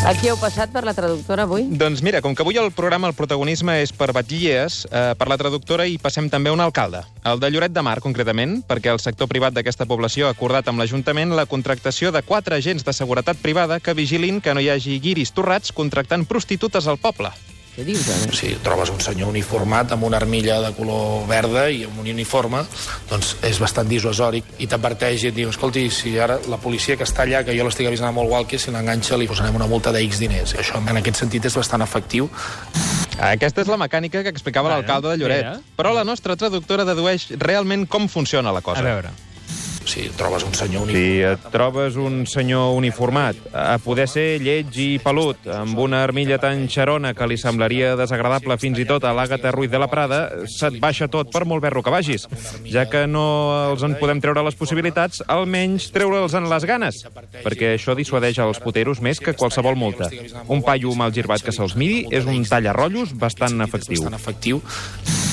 A qui heu passat per la traductora avui? Doncs mira, com que avui el programa el protagonisme és per batllies, eh, per la traductora hi passem també un alcalde, el de Lloret de Mar, concretament, perquè el sector privat d'aquesta població ha acordat amb l'Ajuntament la contractació de quatre agents de seguretat privada que vigilin que no hi hagi guiris torrats contractant prostitutes al poble. Què dius, ara? Si trobes un senyor uniformat amb una armilla de color verda i amb un uniforme, doncs és bastant dissuasòric i t'adverteix i et diu, escolti, si ara la policia que està allà, que jo l'estic avisant molt igual que si l'enganxa li posarem una multa de X diners. Això en aquest sentit és bastant efectiu. Aquesta és la mecànica que explicava l'alcalde de Lloret. Però la nostra traductora dedueix realment com funciona la cosa. A veure. Si trobes un senyor Si uniformat... et trobes un senyor uniformat, a poder ser lleig i pelut, amb una armilla tan xarona que li semblaria desagradable fins i tot a l'Àgata Ruiz de la Prada, se't baixa tot per molt berro que vagis. Ja que no els en podem treure les possibilitats, almenys treure'ls en les ganes, perquè això dissuadeix els puteros més que qualsevol multa. Un paio mal girbat que se'ls miri és un tallarrotllos bastant efectiu. bastant efectiu.